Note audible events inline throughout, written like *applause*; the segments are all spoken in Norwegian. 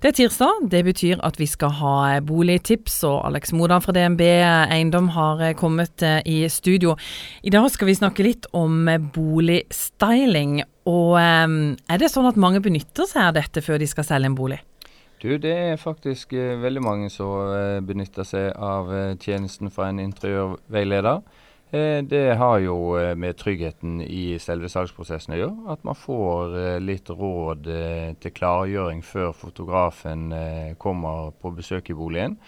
Det er tirsdag. Det betyr at vi skal ha boligtips, og Alex Modan fra DNB Eiendom har kommet eh, i studio. I dag skal vi snakke litt om boligstyling. Og eh, er det sånn at mange benytter seg av dette før de skal selge en bolig? Du, Det er faktisk eh, veldig mange som benytter seg av tjenesten fra en interiørveileder. Eh, det har jo eh, med tryggheten i selve salgsprosessen å gjøre. At man får eh, litt råd til klargjøring før fotografen kommer på besøk i boligen.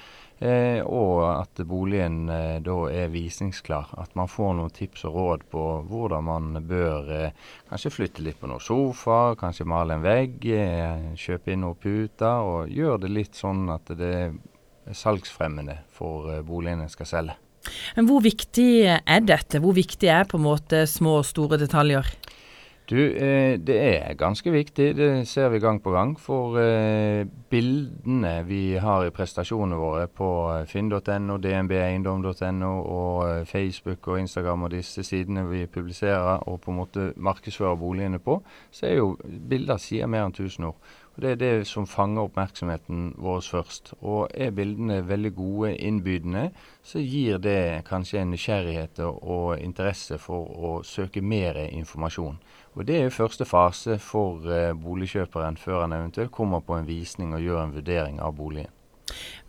Og at boligen da er visningsklar. At man får noen tips og råd på hvordan man bør kanskje flytte litt på noen sofa, kanskje male en vegg, kjøpe inn noen puter. Og gjøre det litt sånn at det er salgsfremmende for boligen en skal selge. Men hvor viktig er dette? Hvor viktig er på en måte små og store detaljer? Du, eh, Det er ganske viktig. Det ser vi gang på gang. For eh, bildene vi har i prestasjonene våre på eh, finn.no, dnbeiendom.no og Facebook og Instagram og disse sidene vi publiserer og på en måte markedsfører boligene på, så er jo bilder sier mer enn 1000 ord. Og Det er det som fanger oppmerksomheten vår først. Og er bildene veldig gode, innbydende, så gir det kanskje en nysgjerrighet og interesse for å søke mer informasjon. Og Det er første fase for uh, boligkjøperen før han eventuelt kommer på en visning og gjør en vurdering av boligen.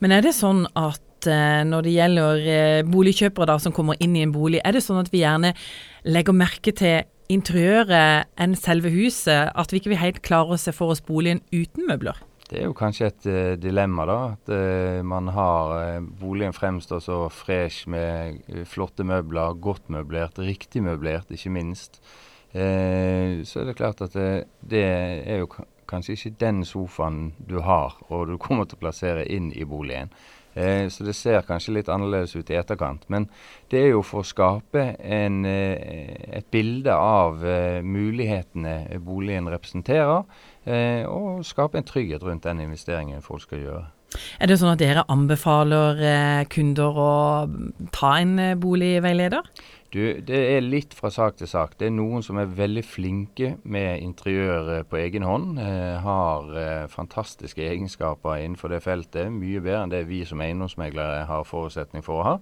Men er det sånn at uh, når det gjelder uh, boligkjøpere da, som kommer inn i en bolig, er det sånn at vi gjerne legger merke til interiøret enn selve huset, at vi ikke vil helt klare å se for oss boligen uten møbler? Det er jo kanskje et uh, dilemma, da. At uh, man har uh, boligen fremstår så fresh med flotte møbler, godt møblert, riktig møblert, ikke minst. så er det klart at det, det er jo kanskje ikke den sofaen du har og du kommer til å plassere inn i boligen. Eh, så det ser kanskje litt annerledes ut i etterkant. Men det er jo for å skape en, eh, et bilde av eh, mulighetene boligen representerer, eh, og skape en trygghet rundt den investeringen folk skal gjøre. Er det sånn at dere anbefaler eh, kunder å ta en boligveileder? Du, Det er litt fra sak til sak. Det er noen som er veldig flinke med interiør på egen hånd. Eh, har eh, fantastiske egenskaper innenfor det feltet. Mye bedre enn det vi som eiendomsmeglere har forutsetning for å ha.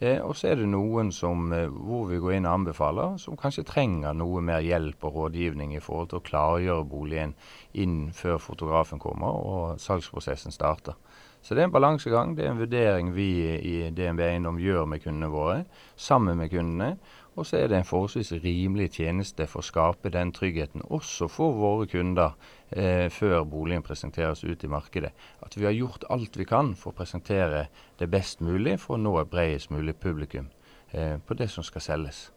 Eh, og så er det noen som, eh, hvor vi går inn og anbefaler, som kanskje trenger noe mer hjelp og rådgivning i forhold til å klargjøre boligen inn før fotografen kommer og salgsprosessen starter. Så det er en balansegang. Det er en vurdering vi i DNB Eiendom gjør med kundene våre, sammen med kundene. Og så er det en forholdsvis rimelig tjeneste for å skape den tryggheten også for våre kunder eh, før boligen presenteres ut i markedet. At vi har gjort alt vi kan for å presentere det best mulig for å nå et bredest mulig publikum eh, på det som skal selges.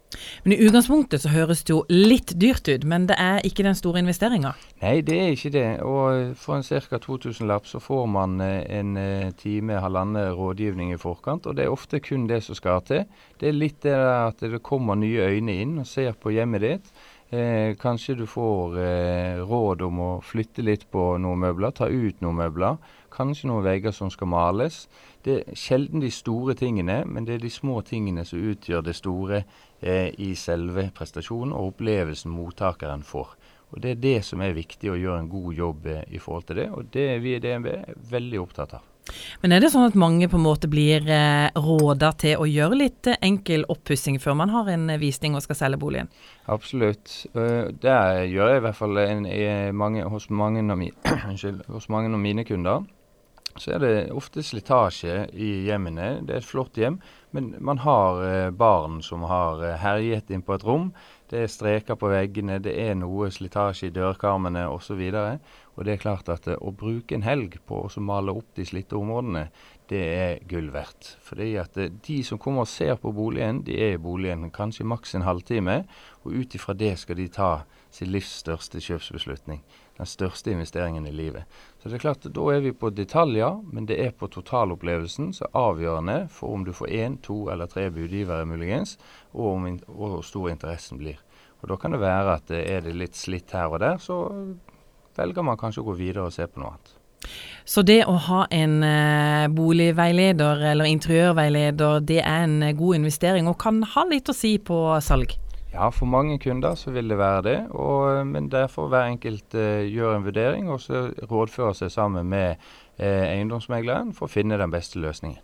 Men I utgangspunktet så høres det jo litt dyrt ut, men det er ikke den store investeringa? Nei, det er ikke det. Og for en ca. 2000-lapp så får man eh, en eh, time, halvannen rådgivning i forkant. Og det er ofte kun det som skal til. Det er litt det at det kommer nye øyne inn og ser på hjemmet ditt. Eh, kanskje du får eh, råd om å flytte litt på noen møbler, ta ut noen møbler. Kanskje noen vegger som skal males. Det er sjelden de store tingene, men det er de små tingene som utgjør det store eh, i selve prestasjonen og opplevelsen mottakeren får. Og Det er det som er viktig, å gjøre en god jobb eh, i forhold til det. Og det er vi i DNB veldig opptatt av. Men er det sånn at mange på en måte blir eh, råda til å gjøre litt eh, enkel oppussing før man har en eh, visning og skal selge boligen? Absolutt. Det gjør jeg i hvert fall en, mange, hos, mange mi, *clears throat* hos, mange av mine kunder. Så er det ofte slitasje i hjemmene. Det er et flott hjem, men man har uh, barn som har uh, herjet inn på et rom. Det er streker på veggene, det er noe slitasje i dørkarmene osv. Og det er klart at å bruke en helg på å male opp de slitte områdene, det er gull verdt. Fordi at de som kommer og ser på boligen, de er i boligen kanskje maks en halvtime. Og ut ifra det skal de ta sin livs største kjøpsbeslutning. Den største investeringen i livet. Så det er klart, Da er vi på detaljer, men det er på totalopplevelsen som er avgjørende for om du får én, to eller tre budgivere muligens, og om hvor stor interessen blir. Og Da kan det være at er det litt slitt her og der, så velger man kanskje å gå videre og se på noe annet. Så det å ha en eh, boligveileder eller interiørveileder, det er en god investering og kan ha litt å si på salg? Ja, for mange kunder så vil det være det. Og, men derfor hver enkelt eh, gjør en vurdering og så rådfører seg sammen med eh, eiendomsmegleren for å finne den beste løsningen.